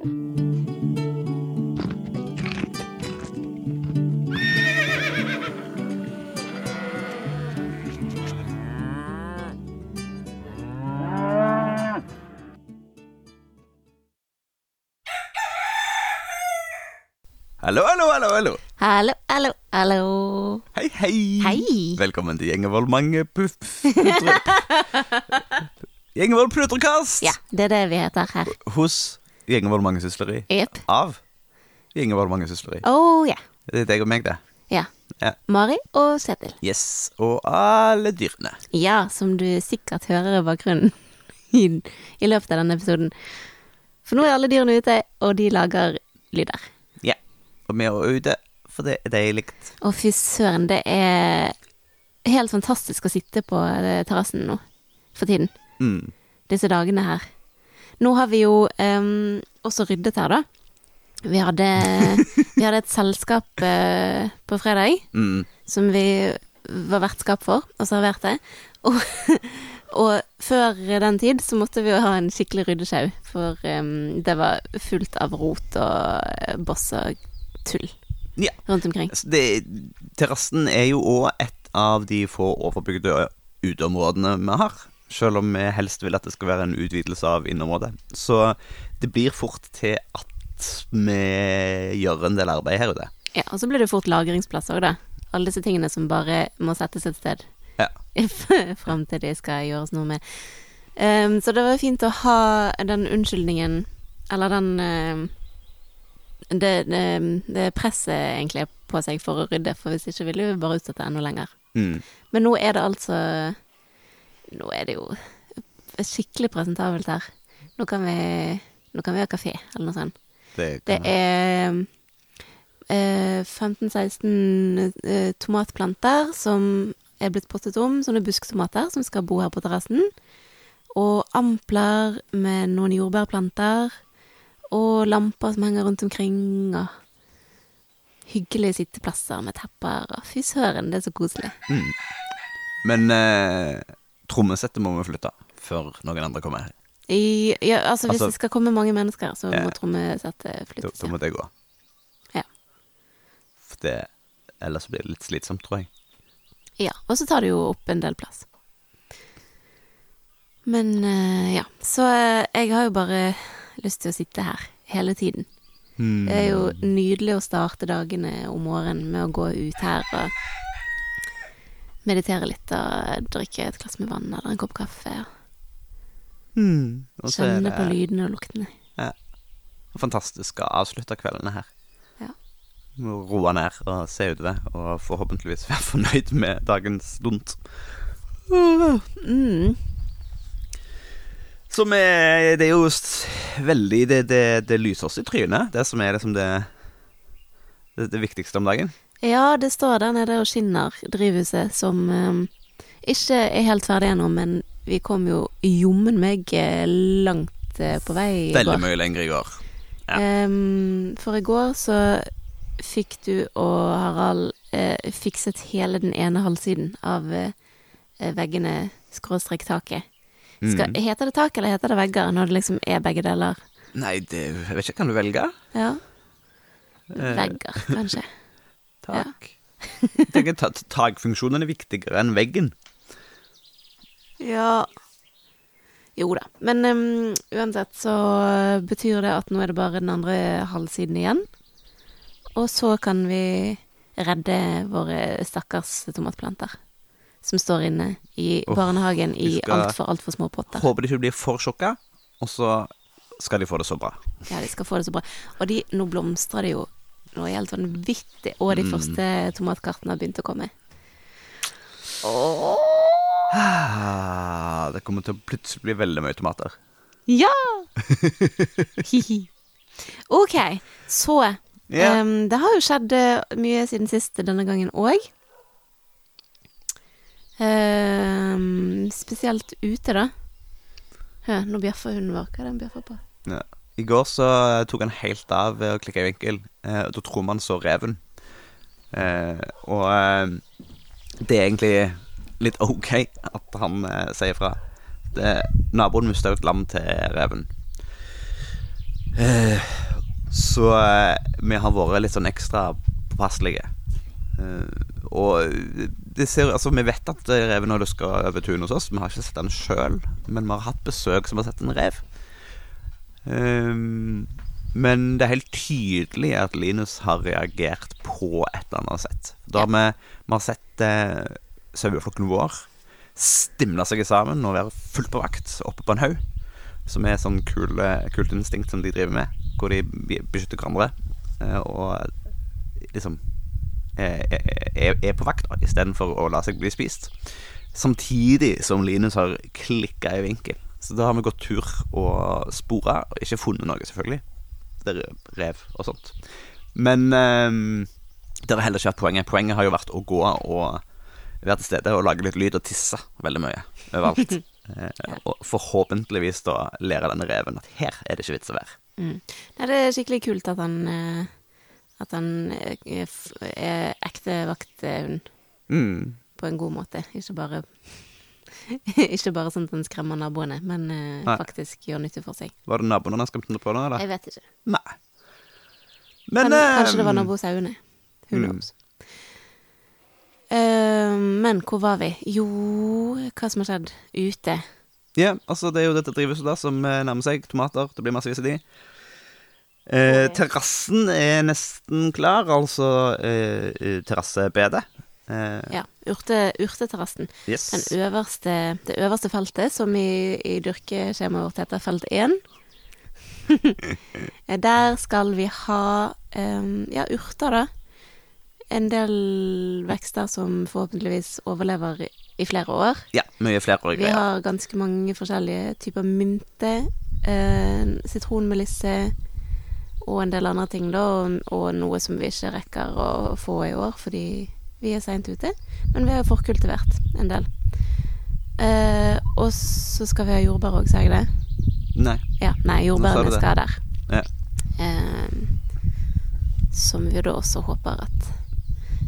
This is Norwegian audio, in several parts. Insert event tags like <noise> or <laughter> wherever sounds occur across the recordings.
Hallo, hallo, hallo, hallo. Hallo, hallo, hallo. Hei, hei. Hei. Velkommen til Gjengevold mange puff... <laughs> Gjengevold plutrekast Ja, det er det vi heter her. hos Gjengevold mangesysleri. Yep. Av Gjengevold mangesysleri. Oh, ja. Det er deg og meg, det. Ja. Ja. Mari og Setil. Yes. Og alle dyrene. Ja, som du sikkert hører i bakgrunnen <laughs> i, i løpet av denne episoden. For nå er alle dyrene ute, og de lager lyder. Ja. Og vi er ute, for det er deilig. Å, fy søren, det er helt fantastisk å sitte på eh, terrassen nå for tiden. Mm. Disse dagene her. Nå har vi jo um, også ryddet her, da. Vi hadde, <laughs> vi hadde et selskap uh, på fredag Mm. som vi var vertskap for og serverte. Og, <laughs> og før den tid så måtte vi jo ha en skikkelig ryddesjau, for um, det var fullt av rot og eh, boss og tull Ja. rundt omkring. Altså, terrassen er jo òg et av de få overbygde uteområdene vi har. Selv om vi helst vil at det skal være en utvidelse av inneområdet. Så det blir fort til at vi gjør en del arbeid her ute. Ja, og så blir det fort lagringsplass òg, da. Alle disse tingene som bare må settes et sted. Ja. <laughs> Fram til de skal gjøres noe med. Um, så det var fint å ha den unnskyldningen, eller den em, det, det, det presset egentlig på seg for å rydde, for hvis ikke ville vi bare utsatt det enda lenger. Mm. Men nå er det altså Nå er det jo skikkelig presentabelt her. Nå kan vi, nå kan vi ha kafé, eller noe sånt. Det, Det er eh, 15-16 eh, tomatplanter som er blitt pottet om, sånne busktomater som skal bo her på terrassen. Og ampler med noen jordbærplanter. Og lamper som henger rundt omkring, og hyggelige sitteplasser med tepper. Og Fy søren, det er så koselig. Men eh, trommesettet må vi flytte før noen andre kommer. I, ja, altså, hvis Altså- det skal komme mange mennesker, så Ja. må trommesettet Da, flyttes. da må det gå. Ja. For det, ellers blir det litt slitsomt, tror jeg. Ja, og så tar det jo opp en del plass. Men uh, ja, så uh, jeg har jo bare lyst til å sitte her hele tiden. Det er jo nydelig å starte dagene om morgenen med å gå ut her og meditere litt og drikke et glass med vann eller en kopp kaffe. Mm. Kjenne på lydene og luktene. fantastisk å avslutte kveldene her. Ja. Roe ned og se utover, og forhåpentligvis være fornøyd med dagens dunt. Mm. Som er Det er jo veldig Det, det, det lyser oss i trynet, det som er liksom det, det, det viktigste om dagen. Ja, det står der nede og skinner, drivhuset, som eh, ikke er helt ferdig ennå, men vi kom jo jommen meg eh, langt eh, på vei i Veldig mye lenger i går. Ja. Em, for i går så fikk du og Harald eh, fikset hele den ene halvsiden av eh, veggene skråstrek taket. Skal, Mm. Heter det tak, eller heter det vegger, når det liksom er begge deler? Nei, det, jeg vet ikke, kan du velge? Ja. Eh, Vegger, kanskje. Tak. <laughs> Jeg tenker ta- Takfunksjonen er viktigere enn veggen. Ja Jo da. Men um, uansett så betyr det at nå er det bare den andre halvsiden igjen. Og så kan vi redde våre stakkars tomatplanter. Som står inne i oh, barnehagen i altfor, altfor små potter. Håper de ikke blir for sjokka, og så skal de få det så bra. Ja, de skal få det så bra. Og de, nå blomstrer det jo noe helt vanvittig. Og de Mm. første tomatkartene har begynt å komme. Åh. Ah, Det kommer til å plutselig bli veldig mye tomater. Ja! <laughs> Hihi. ok, så yeah. um, Det har jo skjedd eh, mye siden sist denne gangen òg. spesielt ute, da. Hø, nå bjeffer hunden vår. Hva er det han bjeffer på? Ja. I går så tok han helt av ved å klikke i vinkel. Eh, da tror man så reven. Eh, og eh, det er egentlig litt ok at han eh, sier fra. Det, naboen mista et lam til reven. Eh, så eh, vi har vært litt sånn ekstra påpasselige. Eh, og det ser, altså, vi vet at reven har luska over tunet hos oss. Vi har ikke sett den sjøl, men vi har hatt besøk som har sett en rev. Um, men det er helt tydelig at Linus har reagert på et eller annet sett. Da har vi, vi har sett eh, saueflokken vår stimle seg sammen og være fullt på vakt oppe på en haug. Som er sånn kule, kult instinkt som de driver med, hvor de beskytter hverandre. Eh, og liksom er, er, er på vakt istedenfor å la seg bli spist. Samtidig som Linus har klikka i vinkel. Så da har vi gått tur og spora, og ikke funnet noe, selvfølgelig. Det er rev og sånt. Men eh, det har heller ikke vært poenget. Poenget har jo vært å gå og være til stede og lage litt lyd og tisse veldig mye overalt. <laughs> eh, og forhåpentligvis da lære denne reven at her er det ikke vits å være. Mm. Nei, det er skikkelig kult at han eh, At han er, er ekte vakthund Mm. på en god måte. Ikke bare <laughs> Ikke bare sånn at han skremmer naboene, men uh, faktisk gjør nytte for seg. Var det naboene han skremte på da? eller? Jeg vet ikke. Nei. Men Men, kanskje det var ehm, nabosauene. Who mm. knows. Eh, men hvor var vi? Jo, hva som har skjedd ute? Ja, altså det er jo dette drivhuset da som eh, nærmer seg. Tomater. Det blir massevis av de. Eh, terrassen er nesten klar, altså eh, terrassebedet. Eh, Ja, urte, urteterrassen. yes. Den øverste, det øverste feltet, som i, i dyrkeskjemaet vårt heter felt 1. <laughs> Der skal vi ha um, ja, urter, da. En del vekster som forhåpentligvis overlever i, flere år. Ja, mye flerårige Vi har ganske mange forskjellige typer mynte. uh, sitronmelisse og en del andre ting, da. Og, og noe som vi ikke rekker å få i år fordi vi er seint ute. Men vi har forkultivert en del. Eh, og så skal vi ha jordbær òg, sa jeg det? Nei. Ja, nei, jordbærene skal der. Ja. Eh, som vi da også håper at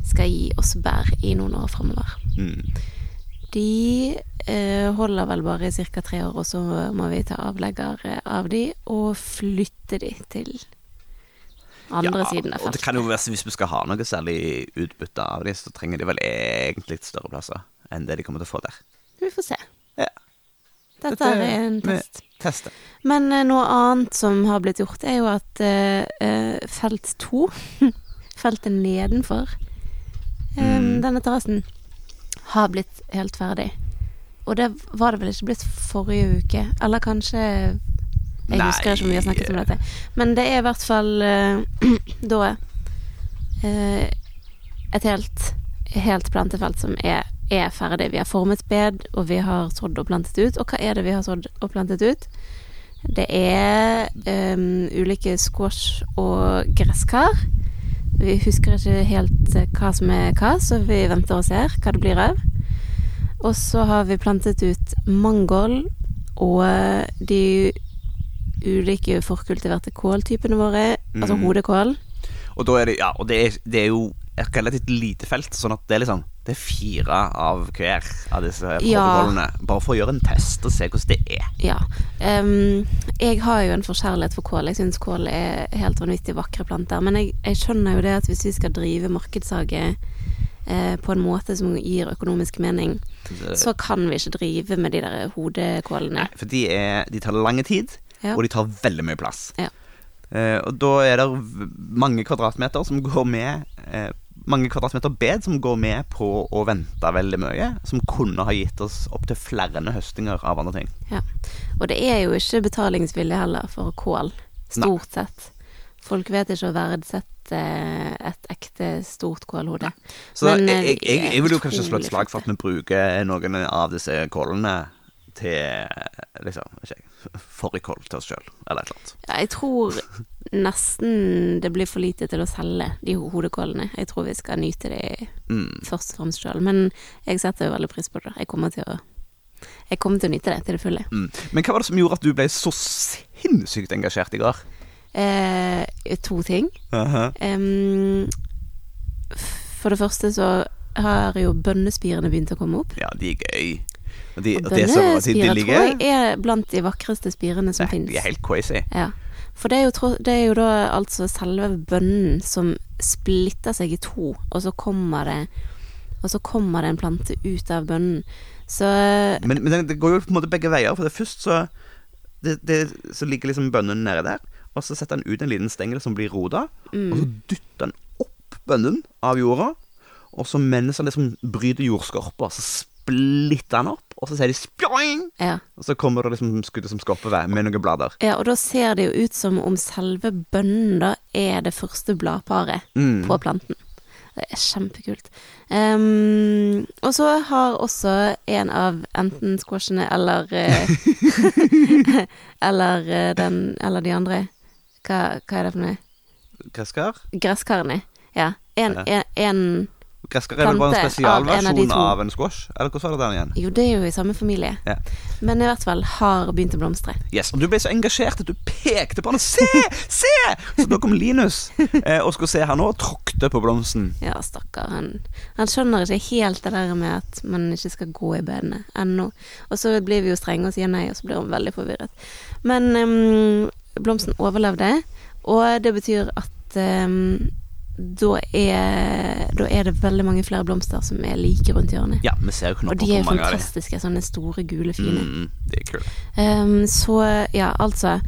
skal gi oss bær i noen år framover. Mm. De eh, holder vel bare i ca. tre år, og så må vi ta avlegger eh, av de og flytte de til andre siden av Og det kan jo være Hvis vi skal ha noe særlig utbytte av dem, så trenger de vel egentlig litt større plasser enn det de kommer til å få der. Vi får se. Ja. Dette, Dette er en test. Teste. Men uh, noe annet som har blitt gjort, er jo at eh, felt to, <laughs> feltet nedenfor um, Mm. denne terrassen, har blitt helt ferdig. Og det var det vel ikke blitt forrige uke? Eller kanskje Jeg Nei. husker ikke om vi har snakket om dette. Men det er i hvert fall eh, <clears throat> da eh, et helt, helt plantefelt som er, er ferdig. Vi har formet bed, og vi har sådd og plantet ut. Og hva er det vi har sådd og plantet ut? Det er um, ulike squash og gresskar. Vi husker ikke helt hva som er hva, så vi venter og ser hva det blir av. Og så har vi plantet ut mangold og de ulike forkultiverte kåltypene våre, altså Mhm. hodekål. Og er det Ja, og det er, det er jo et relativt lite felt, sånn at det er liksom Det er fire av hver av disse Ja. Bare for å gjøre en test og se hvordan det er. Ja. Um, jeg har jo en forkjærlighet for kål. Jeg syns kål er helt vanvittig vakre planter. Men jeg, jeg skjønner jo det at hvis vi skal drive markedshage eh, på en måte som gir økonomisk mening, så kan vi ikke drive med de der hodekålene. Nei, for de, er, de tar lang tid, Ja. og de tar veldig mye plass. Ja. Eh, og da er det mange kvadratmeter som går med eh, Mange kvadratmeter bed som går med på å vente veldig mye. Som kunne ha gitt oss opptil flere høstinger av andre ting. Ja. Og det er jo ikke betalingsvilje heller for kål, stort sett. Folk vet ikke å verdsette et ekte stort kålhode. Så Men, eh, jeg, jeg, jeg, jeg vil jo kanskje slå et slag for at vi bruker noen av disse kålene til liksom, ikke jeg, fårikål til oss sjøl, eller et eller annet. Ja, jeg tror nesten det blir for lite til å selge de hodekålene. Jeg tror vi skal nyte de Mm. først og fremst sjøl. Men jeg setter jo veldig pris på det. Jeg kommer til å jeg kommer til å nyte det til det fulle. Mm. Men hva var det som gjorde at du ble så sinnssykt engasjert i går? Eh, to ting. Em, for det første så har jo bønnespirene begynt å komme opp. Ja, de er gøy. De, Og det som- de, de bønnespirer tror jeg er blant de vakreste spirene som finnes. De er helt crazy. Ja. For det er, jo, det er jo da altså selve bønnen som splitter seg i to, og så kommer det Og så kommer det en plante ut av bønnen. Så Men, men det, går jo på en måte begge veier. For det først så det, det, Så ligger liksom bønnen nede der, og så setter han ut en liten stengel som blir roda, og så dytter han opp bønnen av jorda, og så mens han liksom bryter jordskorpa, så splitter han opp, og så sier de spjoing, ja. og så kommer det liksom skuddet som skal oppe ved, med noen blader. ja. Og da ser det jo ut som om selve bønnen da er det første bladparet Mm. på planten. Det er kjempekult. Um, og så har også en av enten squashene eller eh, <laughs> Eller eh, den Eller de andre. Hva, hva er det for noe? Gresskar? Gresskarene. Ja. En, Ja. en, en Gresskar er vel bare en spesialversjon av av en squash? Eller hvordan var det den igjen? Jo, det er jo i samme familie. Ja. Men i hvert fall har begynt å blomstre. Yes, og Du ble så engasjert at du pekte på den. Se! Se! Så da kom Linus eh, og skulle se her nå og tråkte på blomsten. Ja, stakkar. Han, han skjønner ikke helt det der med at man ikke skal gå i bedene ennå. Og så blir vi jo strenge og sier nei, og så blir han veldig forvirret. Men um, blomsten overlevde, og det betyr at ehm, da, er, da er det veldig mange flere blomster som er like rundt hjørnet. Ja, vi ser jo Og de er jo fantastiske, sånne store, gule, fine. Mm, det er kult. Um, så ja, altså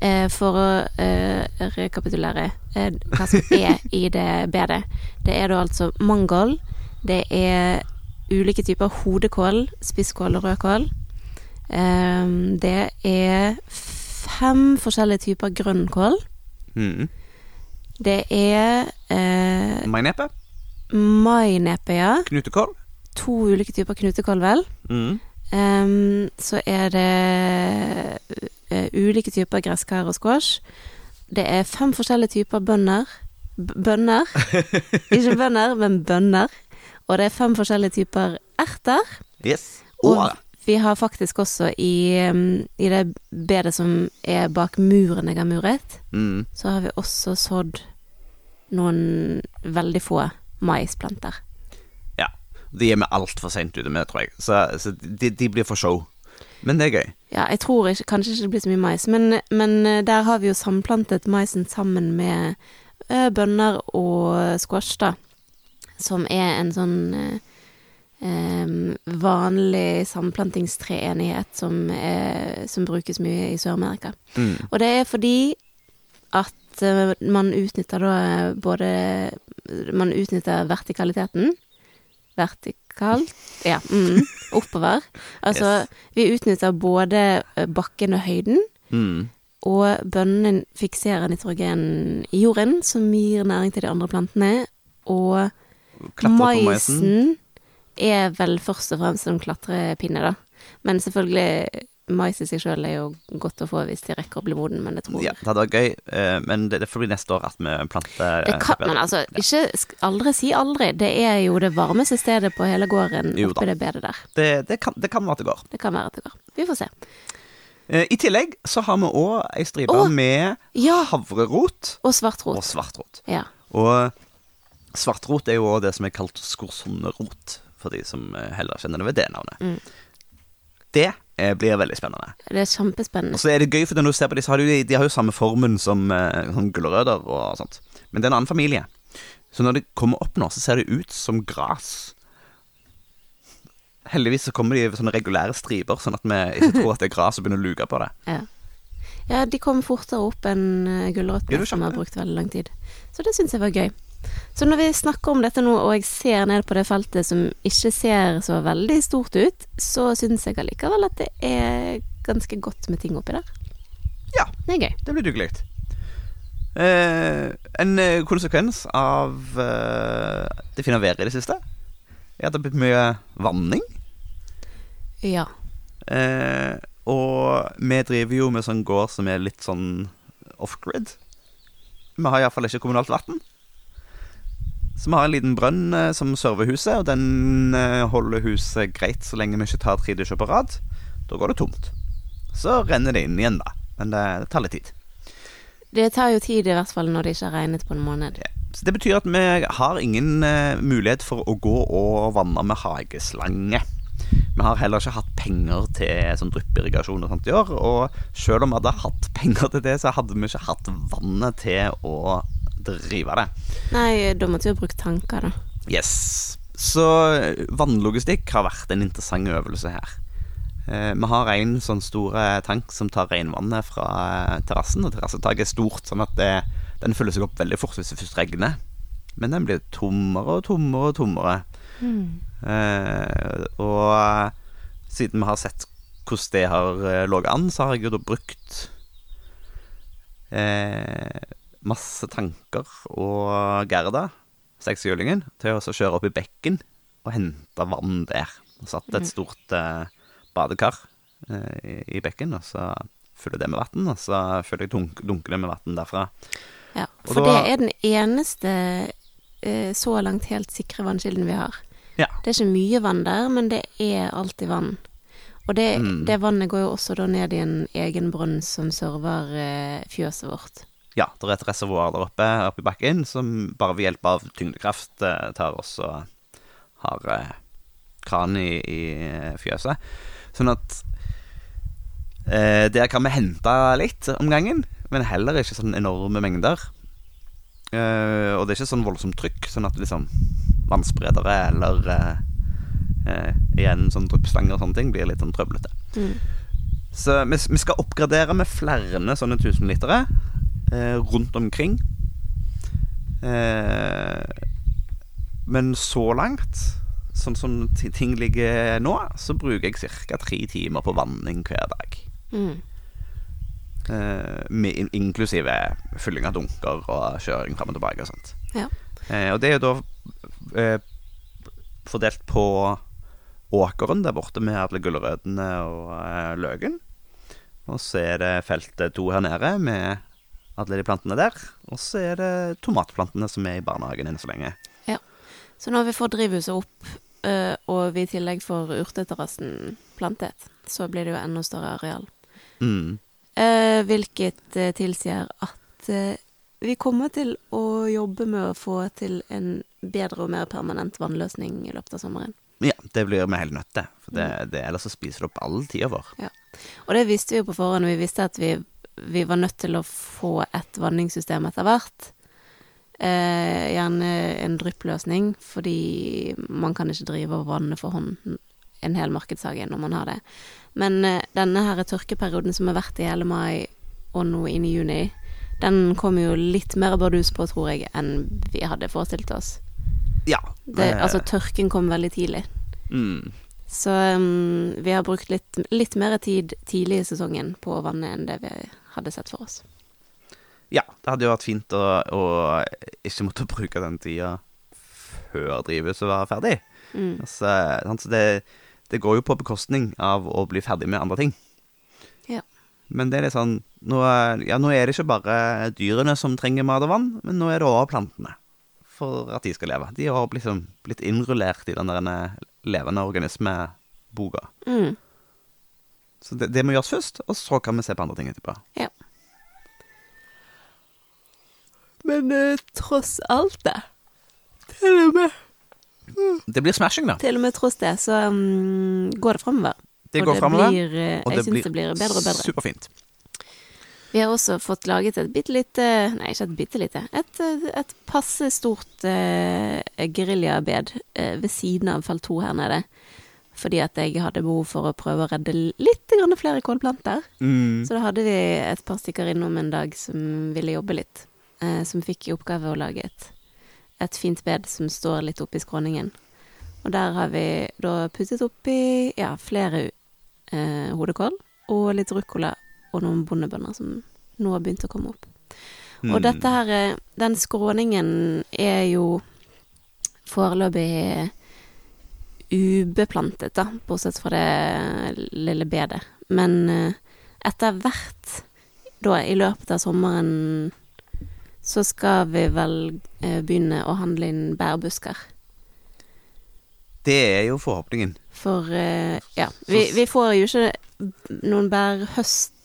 eh, For å uh, rekapitulere uh, hva som <laughs> er i det bedet. Det er da altså mangold. Det er ulike typer hodekål, spisskål og rødkål. Um, det er fem forskjellige typer grønnkål. Mm. Det er eh, Mainepe, mainepe, ja. knutekål. To ulike typer knutekål, vel. Mm. Um, så er det uh, ulike typer gresskar og squash. Det er fem forskjellige typer bønner. B bønner. <laughs> Ikke bønner, men bønner. Og det er fem forskjellige typer erter. Yes. Og Og vi har faktisk også i, i det bedet som er bak muren jeg har muret, mm. så har vi også sådd noen veldig få maisplanter. Ja. De er vi altfor seint ute med, tror jeg. Så, så de, de blir for show. Men det er gøy. Ja, jeg tror ikke, kanskje ikke det blir så mye mais, men, men eh, der har vi jo samplantet maisen sammen med eh, bønner og squash, da. Som er en sånn eh, vanlig samplantingstreenighet som, er, som brukes mye i Sør-Amerika. Mm. Og det er fordi at eh, man utnytter da både Man utnytter vertikaliteten. Vertikalt Ja, mm, <laughs> oppover. Altså, Yes. vi utnytter både eh, bakken og høyden. Mm. Og bønnene fikserer nitrogen i jorden, som gir næring til de andre plantene. Og maisen. Er vel først og fremst en klatrepinne, da. Men selvfølgelig, mais i seg sjøl er jo godt å få hvis de rekker å bli moden, men det tror Ja, jeg. det hadde vært gøy, eh, men det, får bli neste år at vi planter Det kan, man altså, ikke aldri si aldri. Det er jo det varmeste stedet på hele gården Jo oppi det bedet der. det, det, kan, det kan være at det går. Det kan være at det går. Vi får se. Eh, I tillegg så har vi òg ei stripe med Ja, havrerot og svartrot. og svartrot. Ja. Og svartrot er jo òg det som er kalt skorsonnerot, for de som eh, heller kjenner det ved det navnet. Mm. Det eh, blir veldig spennende. Det er kjempespennende. Og så er det gøy, for når du ser på disse, har de, de har jo samme formen som eh, sånn gulrøtter og sånt. Men det er en annen familie. Så når de kommer opp nå, så ser de ut som gras. Heldigvis så kommer de i sånne regulære striper, sånn at vi ikke tror at det er gras og begynner å luke på det. <laughs> Ja. ja, de kom fortere opp enn gulrøttene, som har brukt veldig lang tid. Så det syns jeg var gøy. Så når vi snakker om dette nå, og jeg ser ned på det feltet som ikke ser så veldig stort ut, så syns jeg allikevel at det er ganske godt med ting oppi der. Ja, Det er gøy. det blir duggelig. Eh, en eh, konsekvens av eh, det fine været i det siste er at det har blitt mye vanning. Ja. Eh, og vi driver jo med sånn gård som er litt sånn off-grid. Vi har iallfall ikke kommunalt vann. Så vi har en liten brønn eh, som server huset, og den eh, holder huset greit så lenge vi ikke tar tre dusjer på rad. Da går det tomt. Så renner det inn igjen, da. Men det, det tar litt tid. Det tar jo tid, i hvert fall når det ikke har regnet på en måned. Ja. Så det betyr at vi har ingen eh, mulighet for å gå og vanne med hageslange. Vi har heller ikke hatt penger til sånn dryppirrigasjon og sånt i år. Og selv om vi hadde hatt <laughs> penger til det, så hadde vi ikke hatt vannet til å drive det. Nei, da måtte vi ha bruke tanker, da. Yes. Så vannlogistikk har vært en interessant øvelse her. Eh, vi har en sånn stor eh, tank som tar regnvannet fra eh, terrassen. Og terrassetaket er stort, sånn at det, den fyller seg opp veldig fort hvis det først regner. Men den blir tommere og tommere og tommere. Eh, og siden vi har sett hvordan det har eh, ligget an, så har jeg jo da brukt eh, masse tanker og Gerda, sekshjulingen, til å kjøre opp i bekken og hente vann der. Og satt et stort eh, badekar eh, i, i bekken, og så fyller det med vann, og så fyller jeg dunk, dunker det med vann derfra. Ja, for da- det er den eneste eh, så langt helt sikre vannkilden vi har. Ja. Det er ikke mye vann der, men det er alltid vann. Og det, Mm. det vannet går jo også da ned i en egen brønn som server eh, fjøset vårt. Ja, det er et reservoar der oppe, oppe i bakken som bare ved hjelp av tyngdekraft eh, tar oss og har eh, kran i, i fjøset. Sånn at eh, der kan vi hente litt om gangen, men heller ikke sånn enorme mengder. Eh, og det er ikke sånn voldsomt trykk, sånn at liksom vannspredere eller eh, eh, igjen sånn dryppstanger og sånne ting blir litt sånn trøblete. Mm. Så vi, vi skal oppgradere med flere sånne tusenlitere eh, rundt omkring. Eh, men så langt, sånn som ting ligger nå, så bruker jeg ca. tre timer på vanning hver dag. Mm. Eh, med, inklusive fylling av dunker og kjøring fram og tilbake og sånt. Ja. Eh, og det er jo da eh, fordelt på åkeren der borte med alle gulrøttene og eh, løken. Og så er det feltet to her nede med alle de plantene der. Og så er det tomatplantene som er i barnehagen enn så lenge. Ja. Så når vi får drivhuset opp, eh, og vi i tillegg får urteterrassen plantet, så blir det jo enda større areal. Mm. Eh, hvilket eh, tilsier at vi kommer til å jobbe med å få til en bedre og mer permanent vannløsning i løpet av sommeren. Ja, det blir vi helt nødt til. For det, det, ellers så spiser det opp all tida vår. Og det visste vi jo på forhånd, vi visste at vi, vi var nødt til å få et vanningssystem etter hvert. Eh, gjerne en dryppløsning, fordi man kan ikke drive og vanne for hånd en hel markedshage når man har det. Men eh, denne her tørkeperioden som har vært i hele mai og nå inn i juni, den kom jo litt mer bardus på, tror jeg, enn vi hadde forestilt oss. Ja. Det, eh, altså, tørken kom veldig tidlig. mm. Så um, vi har brukt litt, litt mer tid tidlig i sesongen på å vanne enn det vi hadde sett for oss. Ja, det hadde jo vært fint å, å ikke måtte bruke den tida før drivhuset var ferdig. Mm. Altså, altså det, det går jo på bekostning av å bli ferdig med andre ting. Ja. Men det er litt sånn nå, ja, nå er det ikke bare dyrene som trenger mat og vann, men nå er det òg plantene. For at de skal leve. De har liksom blitt innrullert i den der levende organisme-boka. Mm. Så det, det må gjøres først, og så kan vi se på andre ting etterpå. Ja. Men eh, tross alt det Til og med Det blir smashing, da. Til og med tross det, så um, går det framover. Det og går det framover. Blir, eh, og jeg syns det blir bedre og bedre. Superfint. Vi har også fått laget et bitte lite Nei, ikke et bitte lite. Et, eh, et passe stort uh, geriljabed eh, ved siden av felt 2 her nede. Fordi at jeg hadde behov for å prøve å redde litt flere kålplanter. Mm. Så da hadde vi et par stykker innom en dag som ville jobbe litt. Eh, som fikk i oppgave å lage et, et fint bed som står litt oppi skråningen. Og der har vi da puttet oppi ja, flere eh, hodekål og litt ruccola og noen bondebønner som nå har begynt å komme opp. Og Mm. dette her, eh, den skråningen er jo foreløpig ubeplantet, da, bortsett fra det lille bedet. Men eh, etter hvert, da i løpet av sommeren, så skal vi vel eh, begynne å handle inn bærbusker. Det er jo forhåpningen. For eh, ja, vi, vi får jo ikke noen bærhøst,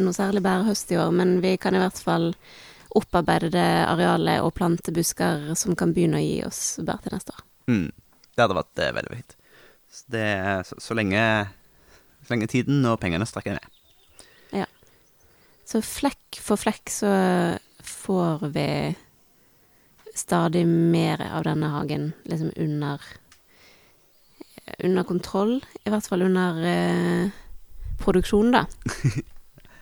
noe særlig bærhøst i år, men vi kan i hvert fall opparbeide det arealet og plante busker som kan begynne å gi oss bær til neste år. Mm. Det hadde vært eh, veldig fint. Så, det, så, så, lenge, så lenge tiden og pengene strekker ned. Ja. Så flekk for flekk så får vi stadig mer av denne hagen liksom under under kontroll. I hvert fall under eh, produksjon, da. <laughs>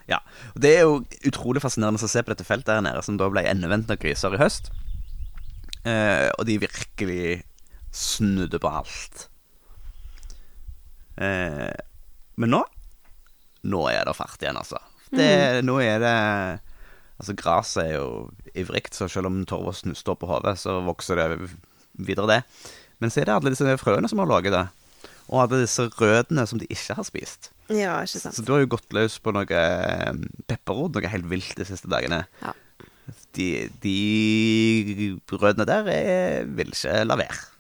Ja, og Det er jo utrolig fascinerende å se på dette feltet her nede, som da ble endevendt av griser i høst. Eh, og de virkelig snudde på alt. Eh, men nå Nå er det fart igjen, altså. Det, Nå er det Altså, gresset er jo ivrig, så selv om torva står på hodet, så vokser det videre, det. Men så er det alle disse frøene som har laget det. Og alle disse rødene som de ikke har spist. Ja, ikke sant. Så du har jo gått løs på noe eh, pepperrot, noe helt vilt de siste dagene. Ja. De, de rødene der er, vil ikke la være.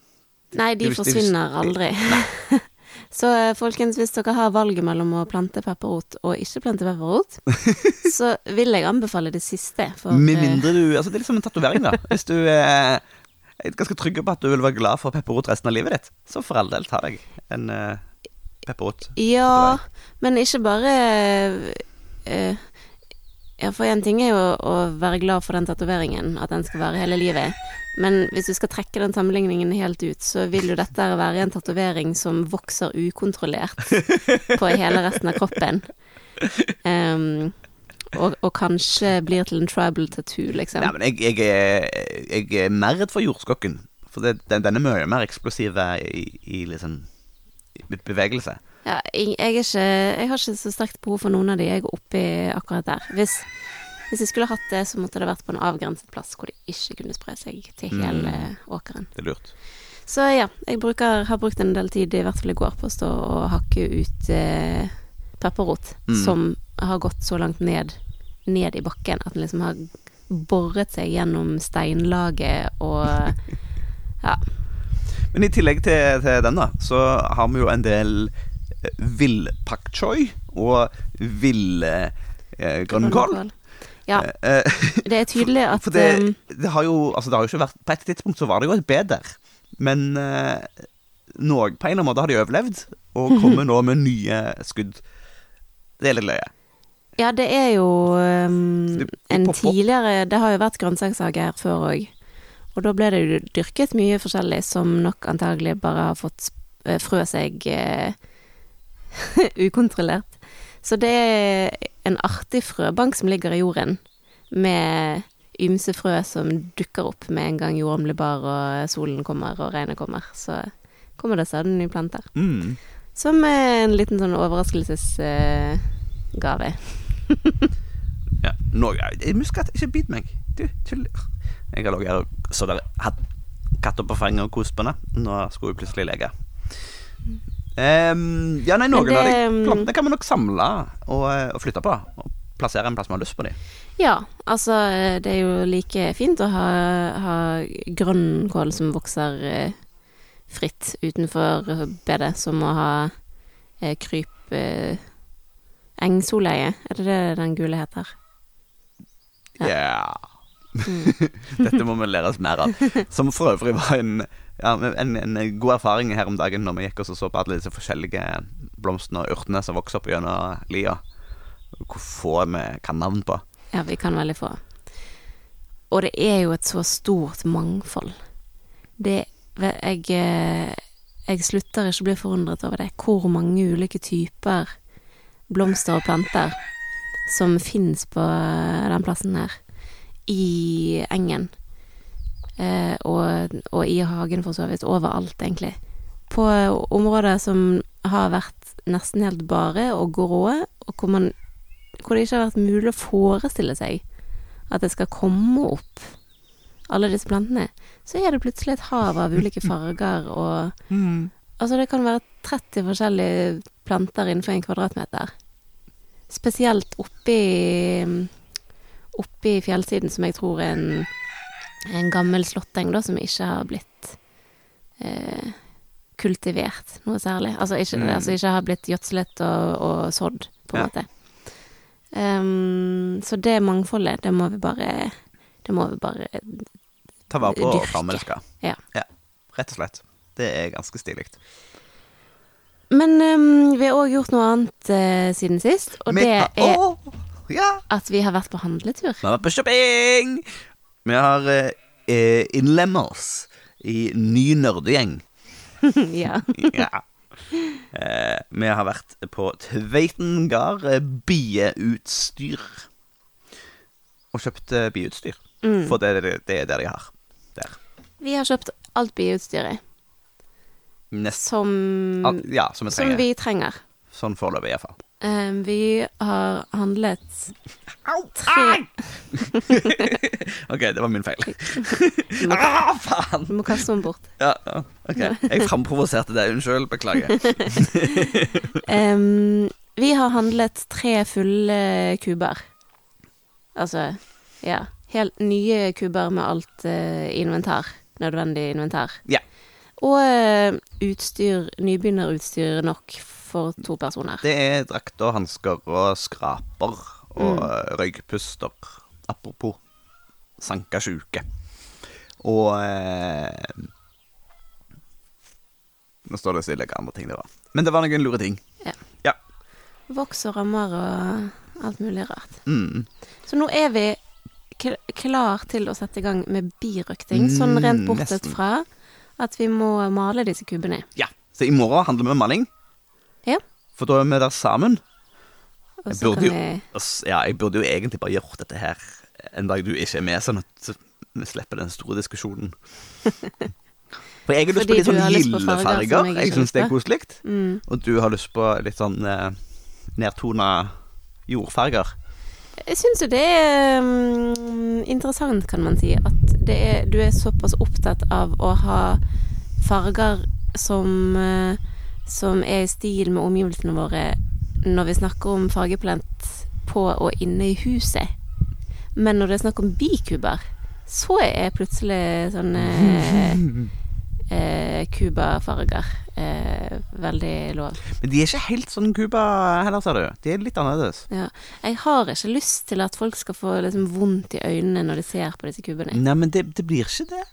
Nei, de Det forsvinner forsvinner aldri. <laughs> Så eh, folkens, hvis dere har valget mellom å plante pepperrot og ikke plante pepperrot, <laughs> så vil jeg anbefale det siste. For Med eh, mindre du Altså, det er liksom en tatovering, da. Hvis du eh, er ganske trygg på at du vil være glad for pepperrot resten av livet ditt, så for all del, ta deg en eh, pepperrot. Ja, men ikke bare eh, Ja, for én ting er jo å være glad for den tatoveringen, at den skal vare hele livet. Men hvis du skal trekke den sammenligningen helt ut, så vil jo dette være en tatovering som vokser ukontrollert <laughs> på hele resten av kroppen. Um, og, og kanskje blir til en tribal tattoo, liksom. Nei, men jeg, jeg, er, jeg er mer redd for jordskokken. For det, den, den er mye mer eksplosiv i, i liksom bevegelse. Ja, jeg, jeg, ikke, jeg har ikke så sterkt behov for noen av de. Jeg er oppi akkurat der. Hvis, hvis jeg skulle hatt det, så måtte det vært på en avgrenset plass hvor de ikke kunne spre seg til hele åkeren. Det er lurt. Så ja, jeg bruker, har brukt en del tid, i hvert fall i går, på å stå og hakke ut eh, pepperrot Mm. som har gått så langt ned, ned i bakken at den liksom har boret seg gjennom steinlaget og <laughs> Ja. Men i tillegg til, til den, da, så har vi jo en del vill pak choi og vill eh, grønnkål. Ja, Eh, eh, <laughs> det er tydelig at For det, um, det har jo Altså, det har jo ikke vært På et tidspunkt så var det jo et bedre, men eh, noe, på en eller annen måte har de overlevd, og <laughs> kommer nå med nye skudd. Det er litt løye. Ja, det er jo um, en tidligere Det har jo vært grønnsakshage her før òg. Og da ble det jo dyrket mye forskjellig som nok antagelig bare har fått eh, frø seg eh, <laughs> ukontrollert. Så det er en artig frøbank som ligger i jorden, med ymse frø som dukker opp med en gang jorden blir bar og solen kommer og regnet kommer. Så kommer det stadig nye planter. Mm. Som en liten sånn overraskelsesgave. <laughs> Ja. Nå, jeg muskat, ikke bit meg. Du, tull. Jeg har ligget her og så der, hatt katter på fanget og kost på henne. Nå skulle hun plutselig leke. Ehm, ja, nei, noen det, av de um, plantene kan vi nok samle og, eh, og flytte på. Og plassere en plass vi har lyst på dem. Ja, altså det er jo like fint å ha, ha grønnkål som vokser eh, fritt utenfor bedet, som å ha eh, kryp eh, engsoleie. Er det det den gule heter? Ja. Ja. Mm. <laughs> Dette må vi lære oss mer av. Som for øvrig var en, ja, en, en god erfaring her om dagen når vi gikk og så på alle disse forskjellige blomstene og urtene som vokser opp gjennom lia. Hvor få vi kan navn på. Ja, vi kan veldig få. Og det er jo et så stort mangfold. Det Jeg, eh, jeg slutter ikke å bli forundret over det. Hvor mange ulike typer blomster og planter som fins på eh, den plassen her. I engen. Eh, og, og i hagen, for så vidt. Overalt, egentlig. På områder som har vært nesten helt bare og grå, og hvor man hvor det ikke har vært mulig å forestille seg at det skal komme opp alle disse plantene, så er det plutselig et hav av ulike <laughs> farger og Altså, det kan være 30 forskjellige planter innenfor en kvadratmeter. Spesielt oppi Oppi fjellsiden, som jeg tror er en, en gammel slåtteng, da, som ikke har blitt eh, kultivert noe særlig. Altså ikke, Mm. altså ikke har blitt gjødslet og, og sådd, på en Ja. måte. Um, så det mangfoldet, det må vi bare Det må vi bare Ta vare på og framelske. Ja. Rett og slett. Det er ganske stilig. Men um, vi har òg gjort noe annet uh, siden sist, og Vi- det er ja. at vi har vært på handletur. Vi har vært på shopping! Vi har eh, oss i ny nerdegjeng. <laughs> ja. <laughs> Ja. Eh, vi har vært på Tveiten gard eh, bieutstyr. Og kjøpt eh, bieutstyr. Mm. For det, det, det er det de har der. Vi har kjøpt alt bieutstyret Nest, som, alt, ja, som vi som trenger. vi trenger. Sånn foreløpig, iallfall. Ehm, vi har handlet Au! tre <laughs> OK, det var min feil. Du må, <laughs> ah, faen! du må kaste den bort. Ja, ja, ok. Jeg framprovoserte det. Unnskyld. Beklager. <laughs> um, vi har handlet tre fulle kuber. Altså, ja. Helt nye kuber med alt uh, inventar. Nødvendig inventar. Ja. Og uh, utstyr, nybegynnerutstyr nok for to personer. Det er drakter, hansker og skraper og Mm. røykpuster. Apropos sanka sjuke. Og eh, Nå står det stille hva andre ting det var. Men det var noen lure ting. Voks og rammer og alt mulig rart. Mm. Så nå er vi klar til å sette i gang med birøkting, sånn rent Mm, bortsett nesten. fra at vi må male disse kubene. Ja. Så i morgen handler det med maling. Ja. For da er vi der sammen. Jeg burde jo- Ja, jeg burde jo egentlig bare gjort dette her en dag du ikke er med, sånn at vi slipper den store diskusjonen. <laughs> For jeg har lyst på litt sånn har lyst på farger jeg Jeg syns det er koselig. mm. Og du har lyst på litt sånn eh, nedtona jordfarger. Jeg syns jo det er um, interessant, kan man si, at det er, du er såpass opptatt av å ha farger som, eh, som er i stil med omgivelsene våre når vi snakker om fargeplent på og inne i huset. Men når det er snakk om bikuber, så er plutselig sånne <laughs> eh, kubafarger eh, veldig lov. Men de er ikke helt sånn Cuba heller, ser du. De er litt annerledes. Ja. Jeg har ikke lyst til at folk skal få liksom vondt i øynene når de ser på disse kubene. Nei, men det, det blir ikke det.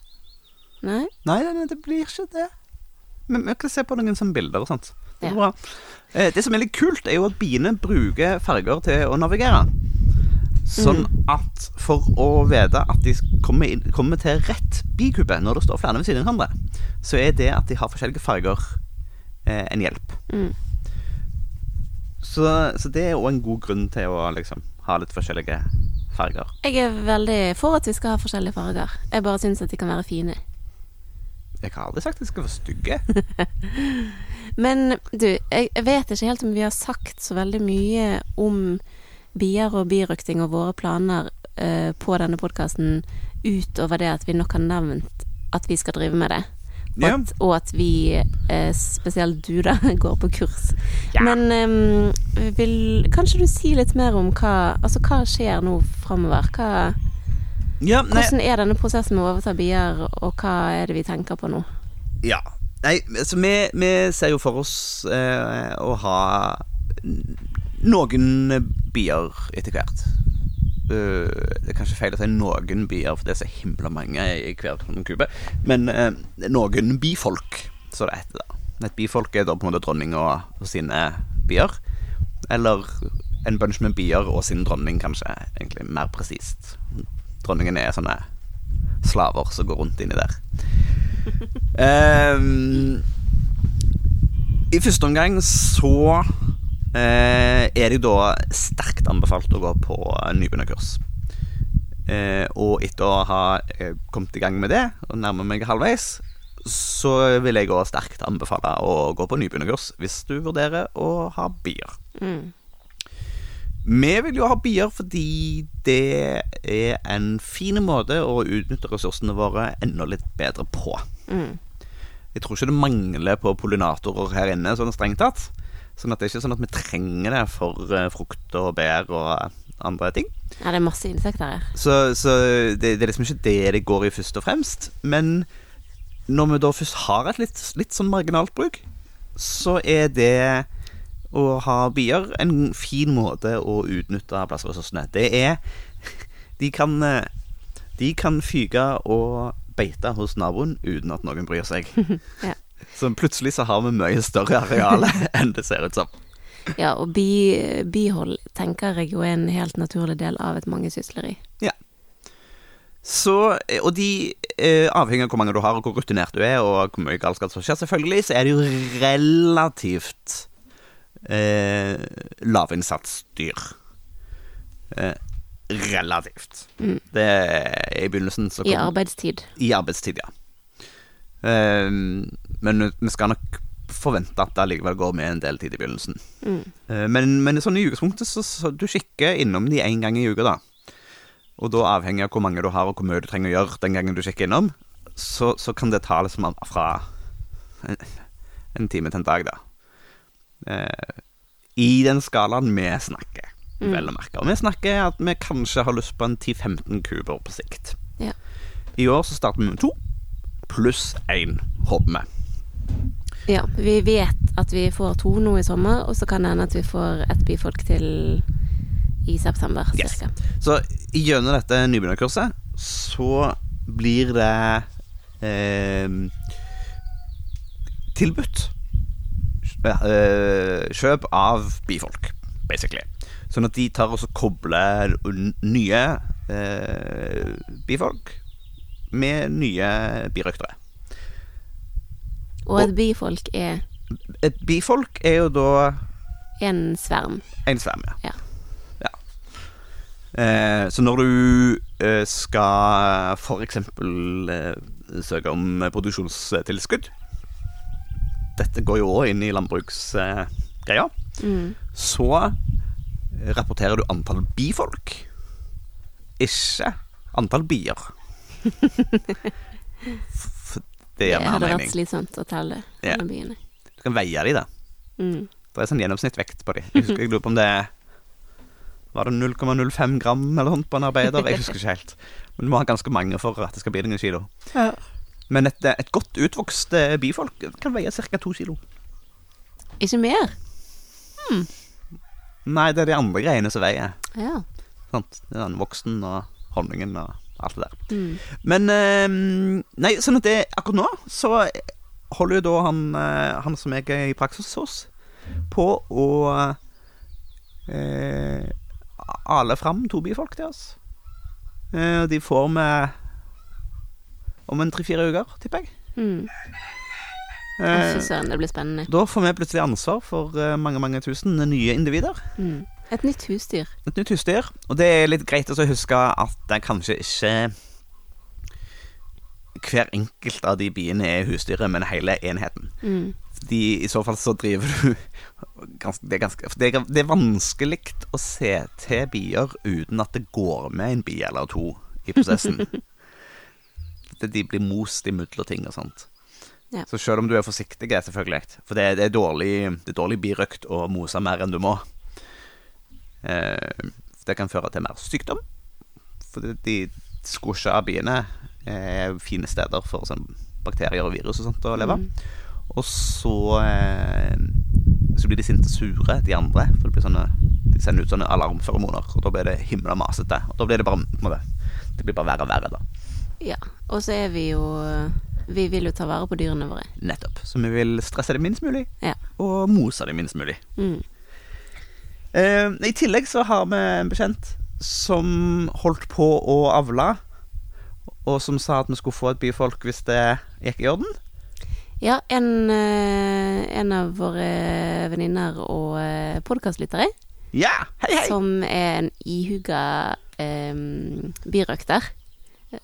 Nei? Nei, nei, nei, det blir ikke det. Men vi kan se på noen sånne bilder og sånt. Det Ja. bra. Eh, Det som er litt kult, er jo at biene bruker farger til å navigere. Sånn at for å vite at de kommer, inn, kommer til rett bikube når det står flere ved siden av hverandre, så er det at de har forskjellige farger eh, en hjelp. Mm. Så, så det er òg en god grunn til å liksom ha litt forskjellige farger. Jeg er veldig for at vi skal ha forskjellige farger. Jeg bare syns at de kan være fine. Jeg har aldri sagt at de skal være stygge. <laughs> Men du, jeg vet ikke helt om vi har sagt så veldig mye om bier og birøkting og våre planer uh, på denne podkasten utover det at vi nok har nevnt at vi skal drive med det. Og Ja. at, og at vi, uh, spesielt du da, <laughs> går på kurs. Ja. Men um, vil Kanskje du si litt mer om hva Altså hva skjer nå framover? Hva Ja, Hvordan er denne prosessen med å overta bier, og hva er det vi tenker på nå? Ja. Nei, altså vi, vi ser jo for oss eh, å ha noen bier etter hvert. Eh, det er kanskje feil å si noen bier, for det er så himla mange i hver sånn kube. Men eh, noen bifolk, så det heter. da Et bifolk er da på en måte dronninga og sine bier. Eller en bunch med bier og sin dronning, kanskje. Egentlig mer presist. Dronningen er sånne slaver som går rundt inni der. Um, <laughs> I første omgang så uh, er det da sterkt anbefalt å gå på nybegynnerkurs. Uh, og etter å ha eh, kommet i gang med det, og nærmer meg halvveis, så vil jeg òg sterkt anbefale å gå på nybegynnerkurs hvis du vurderer å ha bier. Mm. Vi vil jo ha bier fordi det er en fin måte å utnytte ressursene våre enda litt bedre på. Mm. Jeg tror ikke det mangler på pollinatorer her inne, sånn strengt tatt. Sånn at det er ikke sånn at vi trenger det for eh, frukt og bær og andre ting. Ja, det er masse insekter her. Så, så det, det er liksom ikke det det går i først og fremst. Men når vi da først har et litt, litt sånn marginalt bruk, så er det å ha bier en fin måte å utnytte plassressursene. Det er <laughs> De kan, eh, de kan fyke og beite hos naboen uten at noen bryr seg. <laughs> Ja. Så plutselig så har vi mye større areal <laughs> enn det ser ut som. Ja, og bi, bihold tenker jeg jo er en helt naturlig del av et mangesysleri. Ja. Så, eh, og de, eh, avhengig av hvor mange du har, og hvor rutinert du er, og hvor mye galskap som skjer, selvfølgelig, så er det jo relativt eh, lavinnsatsdyr. Eh, relativt. Mm. Det er i begynnelsen så I arbeidstid. I arbeidstid, ja. Eh, men vi skal nok forvente at det allikevel går med en del tid i begynnelsen. Mm. Eh, Men, men sånn i utgangspunktet så, så du kikker innom de én gang i uka, da. Og da avhengig av hvor mange du har, og hvor mye du trenger å gjøre den gangen du kikker innom, så, så kan det ta liksom fra en, en time til en dag, da. Eh, I den skalaen vi snakker, Mm. vel å merke. Og vi snakker at vi kanskje har lyst på en 10-15 kuber på sikt. Ja. I år så starter vi med to, pluss én, håper vi. ja. Vi vet at vi får to nå i sommer, og så kan det hende at vi får ett byfolk til i september Yes. cirka. Så gjennom dette nybegynnerkurset så blir det eh, tilbudt kjøp av bifolk, basically. Sånn at de tar og kobler nye eh, bifolk med nye birøktere. Og et bifolk er Et bifolk er jo da en sverm. en sverm, ja. Ja. Eh, så når du eh, skal eksempel eh, søke om produksjonstilskudd Dette går jo òg inn i landbruksgreia. Mm. så rapporterer du antall bifolk, ikke antall bier. <laughs> det gjør mer mening. Det hadde vært slitsomt å telle Ja. alle byene. Du kan veie de, da. Mm. Det er sånn gjennomsnittvekt på de. Jeg husker jeg lurer på om det er Var det 0,05 gram eller noe på en arbeider? Jeg husker ikke helt. Men du må ha ganske mange for at det skal bli noen kilo. Men et, et godt utvokst eh, bifolk kan veie ca. to kilo. Ikke mer? Nei, det er de andre greiene som veier. Ja. Sant? Det er den voksen og honningen og alt det der. Mm. Men eh, Nei, sånn at det akkurat nå så holder jo da han, eh, han som jeg er i praksis hos, på å eh, ale fram to bifolk til oss. Eh, de får vi om en tre-fire uker, tipper jeg. Mm. Eh, Fy det blir spennende. da får vi plutselig ansvar for eh, mange mange tusen nye individer. Mm. Et nytt husdyr. Et nytt husdyr. Og det er litt greit å huske at det kanskje ikke Hver enkelt av de biene er husdyret, men hele enheten. Mm. De, I så fall så driver du <laughs> ganske, det, er ganske, det, er, det er vanskelig å se til bier uten at det går med en bi eller to i prosessen. <laughs> Det- de blir most i mudder ting og sånt. Ja. Så selv om du er forsiktig, selvfølgelig For det, det, er dårlig, det er dårlig birøkt å mose mer enn du må. Eh, det kan føre til mer sykdom. For de, de squasha biene er fine steder for sånn bakterier og virus og sånt å leve. Mm. Og så eh, Så blir de sinte og sure, de andre. For det blir sånne De sender ut sånne alarmferomoner, og da blir det himla masete. Og da blir det bare Det blir bare verre og verre, da. Ja. Og så er vi jo Vi vil jo ta vare på dyrene våre. Nettopp. Så vi vil stresse det minst mulig, Ja. og mose det minst mulig. Mm. Eh, I tillegg så har vi en bekjent som holdt på å avle, og som sa at vi skulle få et byfolk hvis det gikk i orden. Ja, en, eh, en av våre venninner og eh, podkastlyttere, Ja, hei, hei! som er en ihuga eh, birøkter,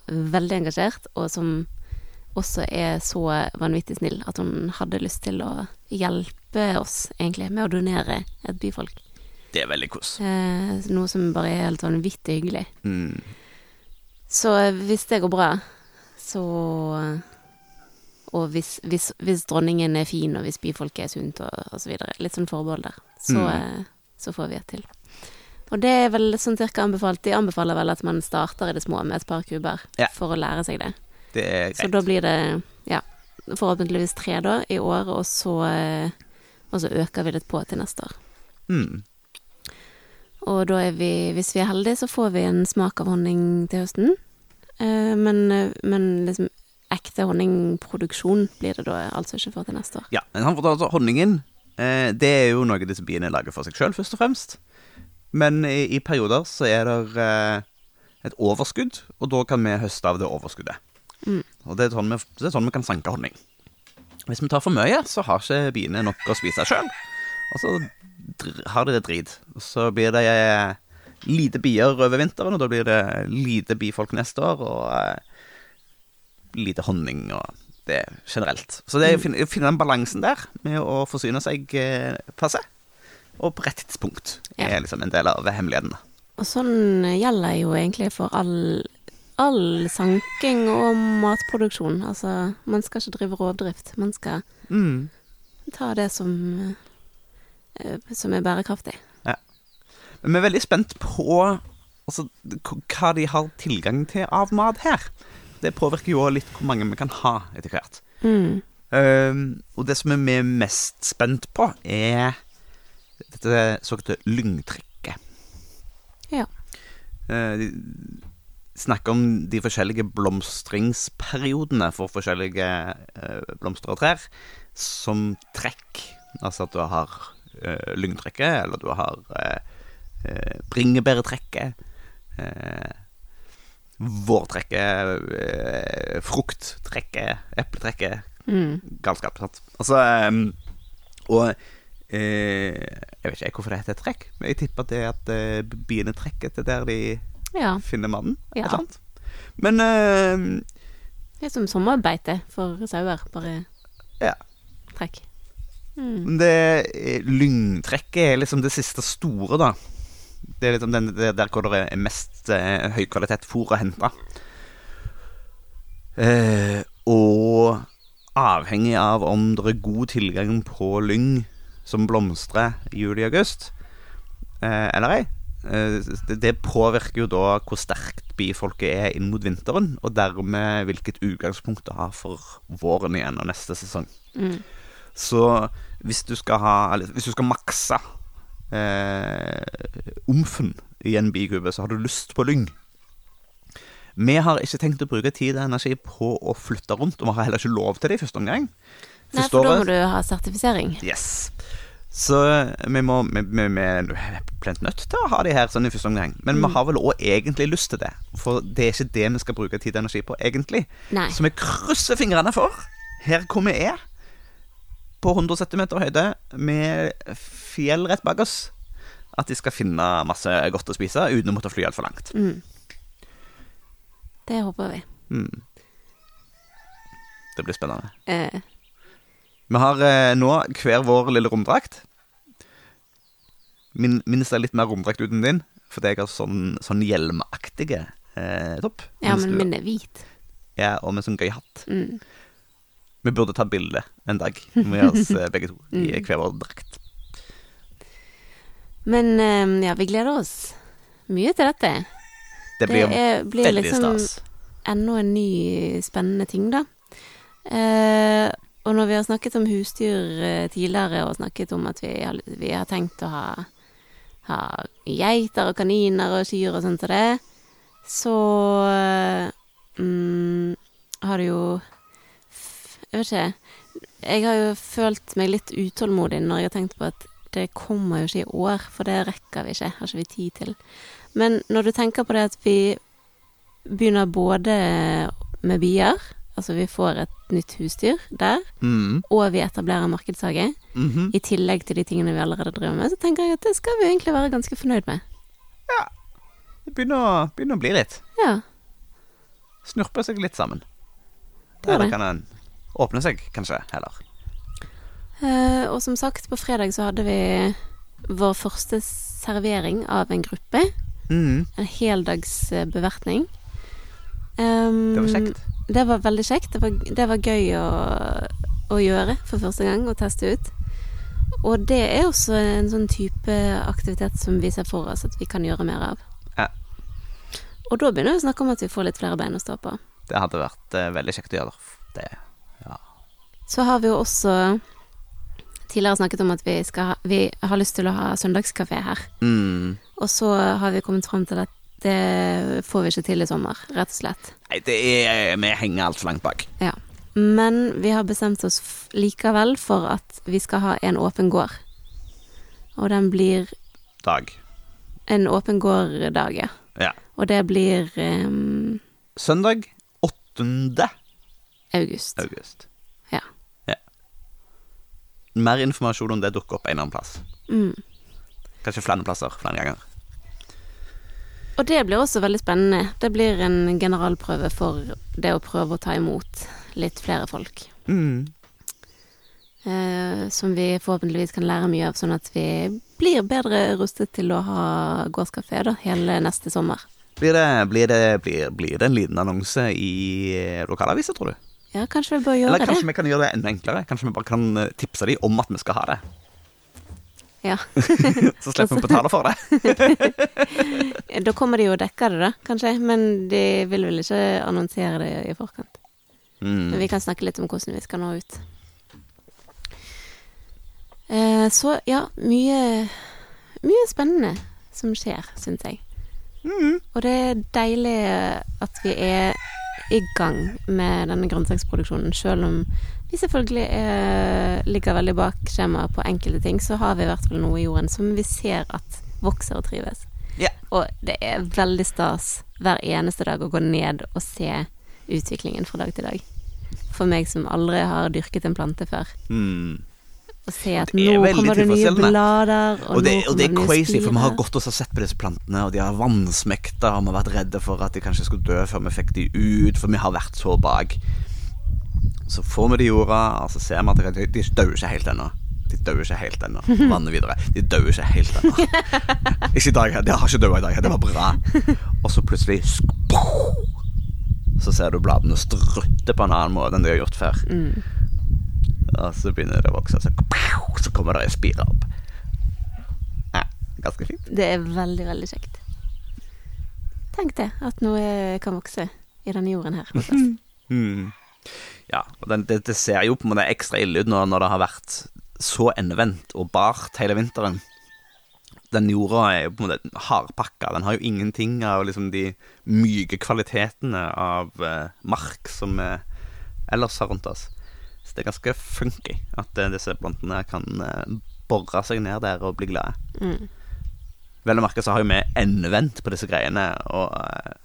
veldig engasjert, og som også er så vanvittig snill at hun hadde lyst til å hjelpe oss, egentlig, med å donere et byfolk. Det er veldig kos. Eh, noe som bare er helt vanvittig hyggelig. Mm. Så hvis det går bra, så Og hvis, hvis, hvis dronningen er fin, og hvis byfolket er sunt, og, og så videre, litt sånn forbehold der, så, Mm. eh, så får vi et til. Og det er vel sånn cirka anbefalt. De anbefaler vel at man starter i det små med et par kuber Ja. for å lære seg det. Det er greit. Så da blir det, ja, forhåpentligvis tre da i år, og så, eh, og så øker vi litt på til neste år. Mm. Og da er vi, hvis vi er heldige, så får vi en smak av honning til høsten. Eh, men, eh, men liksom ekte honningproduksjon blir det da altså ikke før til neste år. Ja, men han fortalte altså honningen Det er jo noe disse biene lager for seg sjøl, først og fremst. Men i, i perioder så er det eh, et overskudd, og da kan vi høste av det overskuddet. Mm. Og det er, sånn vi, det er sånn vi kan sanke honning. Hvis vi tar for mye, så har ikke biene nok å spise sjøl. Og så har de det drit. Og så blir det eh, lite bier over vinteren, og da blir det lite bifolk neste år, og eh, lite honning og det generelt. Så det er å finne, å finne den balansen der med å forsyne seg eh, passe, og på rett tidspunkt, Ja. er liksom en del av hemmeligheten. Og sånn gjelder jo egentlig for all, all sanking og matproduksjon. Altså, man skal ikke drive rovdrift. Man skal Mm. ta det som, eh, som er bærekraftig. Men vi er veldig spent på altså, hva de har tilgang til av mat her. Det påvirker jo litt hvor mange vi kan ha etter hvert. Mm. Um, og det som vi er mest spent på, er dette såkalte lyngtrekket. Ja. Eh, de snakker om de forskjellige blomstringsperiodene for forskjellige eh, blomster og trær som trekk. Altså at du har uh, lyngtrekket, eller du har bringebærtrekket. Vårtrekket, frukttrekket, epletrekket. Mm. Galskap, sant. Altså Og eh, jeg vet ikke hvorfor det heter trekk, men jeg tipper at det er at eh, biene trekker til der de Ja. finner mannen. Ja. Eller annet. Men eh, Det er som sommerbeite for sauer, bare Ja. trekk. Mm. det eh, lyngtrekket er liksom det siste store, da. Det er liksom den, det, der hvor det er mest eh, høykvalitet fôr å hente. Eh, og avhengig av om det er god tilgang på lyng som blomstrer i juli-august, eh, eller ei, eh, det, påvirker jo da hvor sterkt bifolket er inn mot vinteren, og dermed hvilket utgangspunkt det har for våren igjen og neste sesong. Mm. Så hvis du skal ha Eller hvis du skal makse eh, omfen i en bikube, så har du lyst på lyng. Vi har ikke tenkt å bruke tid og energi på å flytte rundt, og vi har heller ikke lov til det i første omgang. Nei, for da må du ha sertifisering. Yes. Så vi må Vi, vi, vi er plent nødt til å ha de her sånn i første omgang. Men vi har vel òg egentlig lyst til det. For det er ikke det vi skal bruke tid og energi på, egentlig. Nei. Så vi krysser fingrene for, her hvor vi er, på 170 meter høyde, med fjell rett bak oss, at de skal finne masse godt å spise uten å måtte fly altfor langt. Mm. Det håper vi. Mm. Det blir spennende. Eh, Vi har eh, nå hver vår lille romdrakt. Min, min ser litt mer romdrakt ut enn din, fordi jeg har sånn, sånn hjelmaktige eh, topp. ja, men min er hvit. Ja, og med sånn gøy hatt. Mm. Vi burde ta bilde en dag med oss eh, begge to <laughs> i hver vår drakt. Men eh, ja, vi gleder oss mye til dette. Det blir er, blir veldig liksom stas. enda en ny spennende ting, da. Eh, og når vi har snakket om husdyr eh, tidligere, og snakket om at vi vi har tenkt å ha, ha geiter og kaniner og kyr og sånt til det, så eh, mm, har det jo Jeg vet ikke. Jeg har jo følt meg litt utålmodig når jeg har tenkt på at det kommer jo ikke i år, for det rekker vi ikke. Har ikke vi tid til. Men når du tenker på det at vi begynner både med bier, altså vi får et nytt husdyr der, Mm. og vi etablerer markedshage, Mhm. i tillegg til de tingene vi allerede driver med, så tenker jeg at det skal vi egentlig være ganske fornøyd med. Ja. Det begynner, å- begynner å bli litt. Ja. Snurpe seg litt sammen. Er Eller det. kan en åpne seg, kanskje, heller. Uh, og som sagt, på fredag så hadde vi vår første servering av en gruppe. Mm. En heldags bevertning. Um, Det var kjekt. Det var veldig kjekt. Det var, det var gøy å, å gjøre for første gang, og teste ut. Og det er også en sånn type aktivitet som vi ser for oss at vi kan gjøre mer av. Ja. Og da begynner vi å snakke om at vi får litt flere bein å stå på. Det hadde vært eh, veldig kjekt å gjøre. Det, ja. Så har vi jo også tidligere snakket om at vi, skal vi har lyst til å ha søndagskafé her. Mm. Og så har vi kommet fram til at Det får vi ikke til i sommer, rett og slett. Nei, det er Vi henger altfor langt bak. Ja. Men vi har bestemt oss likevel for at vi skal ha en åpen gård. Og den blir Dag. en åpen gård-dag, ja. Ja. Og det blir um... Søndag 8. august. august. Ja. ja. Mer informasjon om det dukker opp en eller annen plass. Mm. Kanskje flere plasser flere ganger. Og det blir også veldig spennende. Det blir en generalprøve for det å prøve å ta imot litt flere folk. Mm. Eh, som vi forhåpentligvis kan lære mye av, sånn at vi blir bedre rustet til å ha gårdskafé da, hele neste sommer. Blir, det, blir, det, blir, blir det en liten annonse i lokalavisa, tror du? Ja, kanskje vi bør gjøre det. Eller kanskje det. vi kan gjøre det enda enklere? Kanskje vi bare kan eh, tipse dem om at vi skal ha det? Ja. <laughs> Så slipper vi å betale for det. <laughs> Da kommer de jo og dekker det, da, kanskje. Men de vil vel ikke annonsere det i forkant. Men Mm. vi kan snakke litt om hvordan vi skal nå ut. Eh, så ja, mye, mye spennende som skjer, syns jeg. Mm. Og det er deilig at vi er i gang med denne grønnsaksproduksjonen. Selv om vi selvfølgelig eh, ligger veldig bak skjemaet på enkelte ting, så har vi i hvert fall noe i jorden som vi ser at vokser og trives. Ja. Og det er veldig stas hver eneste dag å gå ned og se utviklingen fra dag til dag. For meg som aldri har dyrket en plante før. Mm. Å se at nå kommer det nye blader, og, Og det, nå og det er crazy, for vi har gått oss og sett på disse plantene, og de har vannsmekta, og vi har vært redde for at de kanskje skulle dø før vi fikk de ut, for vi har vært så bak. Så får vi de i jorda, og så ser vi at de, de dør ikke helt ennå. De dør ikke helt ennå. <laughs> Vannet videre. De dør ikke helt ennå. <laughs> Ikke i dag, de har ikke dødd i dag. Det var bra. Og så plutselig Så ser du bladene strutte på en annen måte enn de har gjort før. Mm. Og så begynner det å vokse, så, så kommer det ei spire opp. Ja, ganske fint. Det er veldig, veldig kjekt. Tenk det, at noe kan vokse i denne jorden her. <laughs> Mm. Ja, og den, det, det ser jo på en måte ekstra ille ut nå når det har vært så endevendt og bart hele vinteren. Den jorda er jo på en måte hardpakka. Den har jo ingenting av liksom de myke kvalitetene av eh, mark som vi ellers har rundt oss. Så det er ganske funky at eh, disse plantene kan eh, bore seg ned der og bli glade. Mm. Vel å merke så har jo vi endevendt på disse greiene og uh,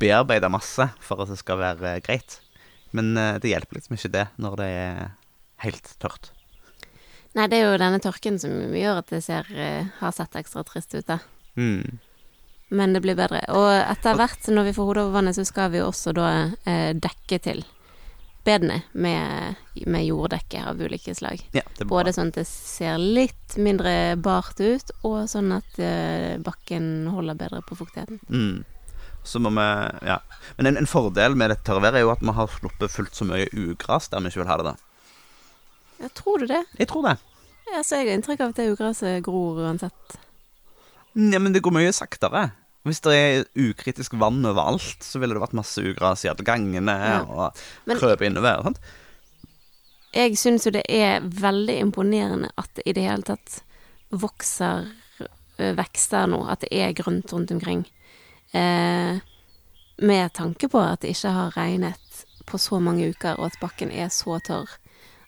bearbeida masse for at det skal være greit. Men eh, det hjelper liksom ikke det når det er helt tørt. Nei, det er jo denne tørken som gjør at det ser, eh, har sett ekstra trist ut, da. Mm. Men det blir bedre. Og etter hvert, når vi får hodet over vannet, så skal vi jo også da eh, dekke til bedene med, med jorddekke av ulike slag. Ja. Både sånn at det ser litt mindre bart ut, og sånn at eh, bakken holder bedre på fuktigheten. Mm. Så må vi Ja. Men en, en fordel med dette tørrværet er jo at vi har sluppet fullt så mye ugras der vi ikke vil ha det. da Ja, tror du det? Jeg tror det. Ja, så jeg har inntrykk av at det ugraset gror uansett. Ja, men det går mye saktere. Hvis det er ukritisk vann overalt, så ville det vært masse ugras i alle gangene Ja. og krøp innover. Sant? Jeg syns jo det er veldig imponerende at det i det hele tatt vokser vekster nå, at det er grønt rundt omkring. Eh, med tanke på at det ikke har regnet på så mange uker, og at bakken er så tørr.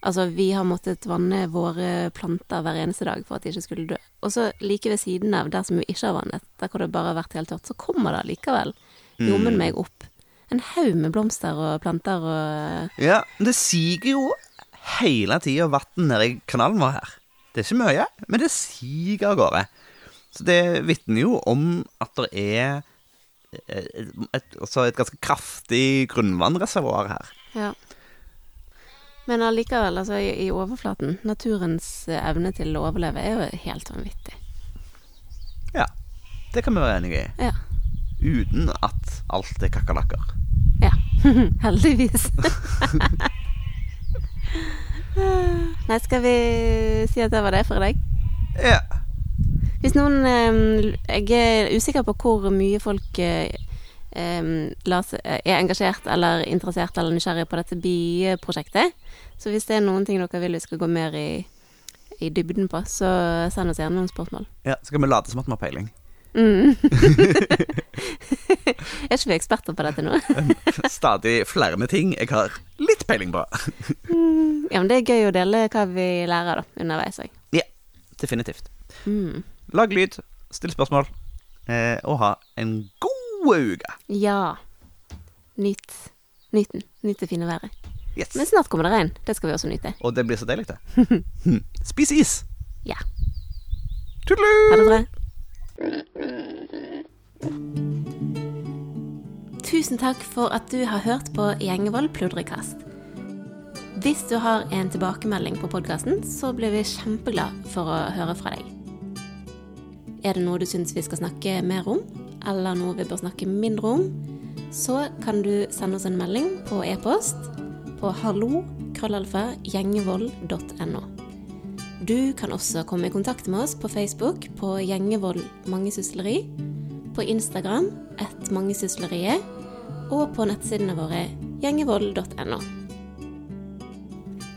Altså, vi har måttet vanne våre planter hver eneste dag for at de ikke skulle dø. Og så like ved siden av der som vi ikke har vannet, der hvor det bare har vært helt tørt, så kommer det likevel jommen meg opp en haug med blomster og planter og Ja, det siger jo hele tida vann nede i kanalen vår her. Det er ikke mye, men det siger av gårde. Så det vitner jo om at det er et, altså et ganske kraftig grunnvannreservoar her. Ja. Men allikevel, altså i, i overflaten, naturens eh, evne til å overleve er jo helt vanvittig. Ja, det kan vi være enige i. Ja. Uten at alt er kakerlakker. Ja. <laughs> Heldigvis. <laughs> Nei, skal vi si at det var det for i dag? Ja. Hvis noen eh, Jeg er usikker på hvor mye folk eh, eh, la seg- er engasjert eller interessert eller nysgjerrig på dette bieprosjektet. Så hvis det er noen ting dere vil vi skal gå mer i, i dybden på, så send oss gjerne noen spørsmål. ja. Så kan vi late som at vi har peiling. <laughs> <laughs> Er ikke vi eksperter på dette nå? <laughs> Stadig flere med ting jeg har litt peiling på. ja, men det er gøy å dele hva vi lærer da, underveis òg. Ja, definitivt. Mm. Lag lyd, still spørsmål, eh, og ha en god uke. Ja. Nyt. nyten. Nyt det fine været. Yes. Men snart kommer det regn. Det skal vi også nyte. Og det blir så deilig, det. <laughs> Hm. Spis is! Ja. Tudelu! Ha det bra. Tusen takk for at du har hørt på Gjengevold pludrekast. Hvis du har en tilbakemelding på podkasten, så blir vi kjempeglad for å høre fra deg. Er det noe du syns vi skal snakke mer om, eller noe vi bør snakke mindre om, så kan du sende oss en melding på e-post på hallo.krøllalfa.gjengevold.no. Du kan også komme i kontakt med oss på Facebook på Gjengevold mangesysleri, på Instagram ett mangesysleriet, og på nettsidene våre gjengevold.no.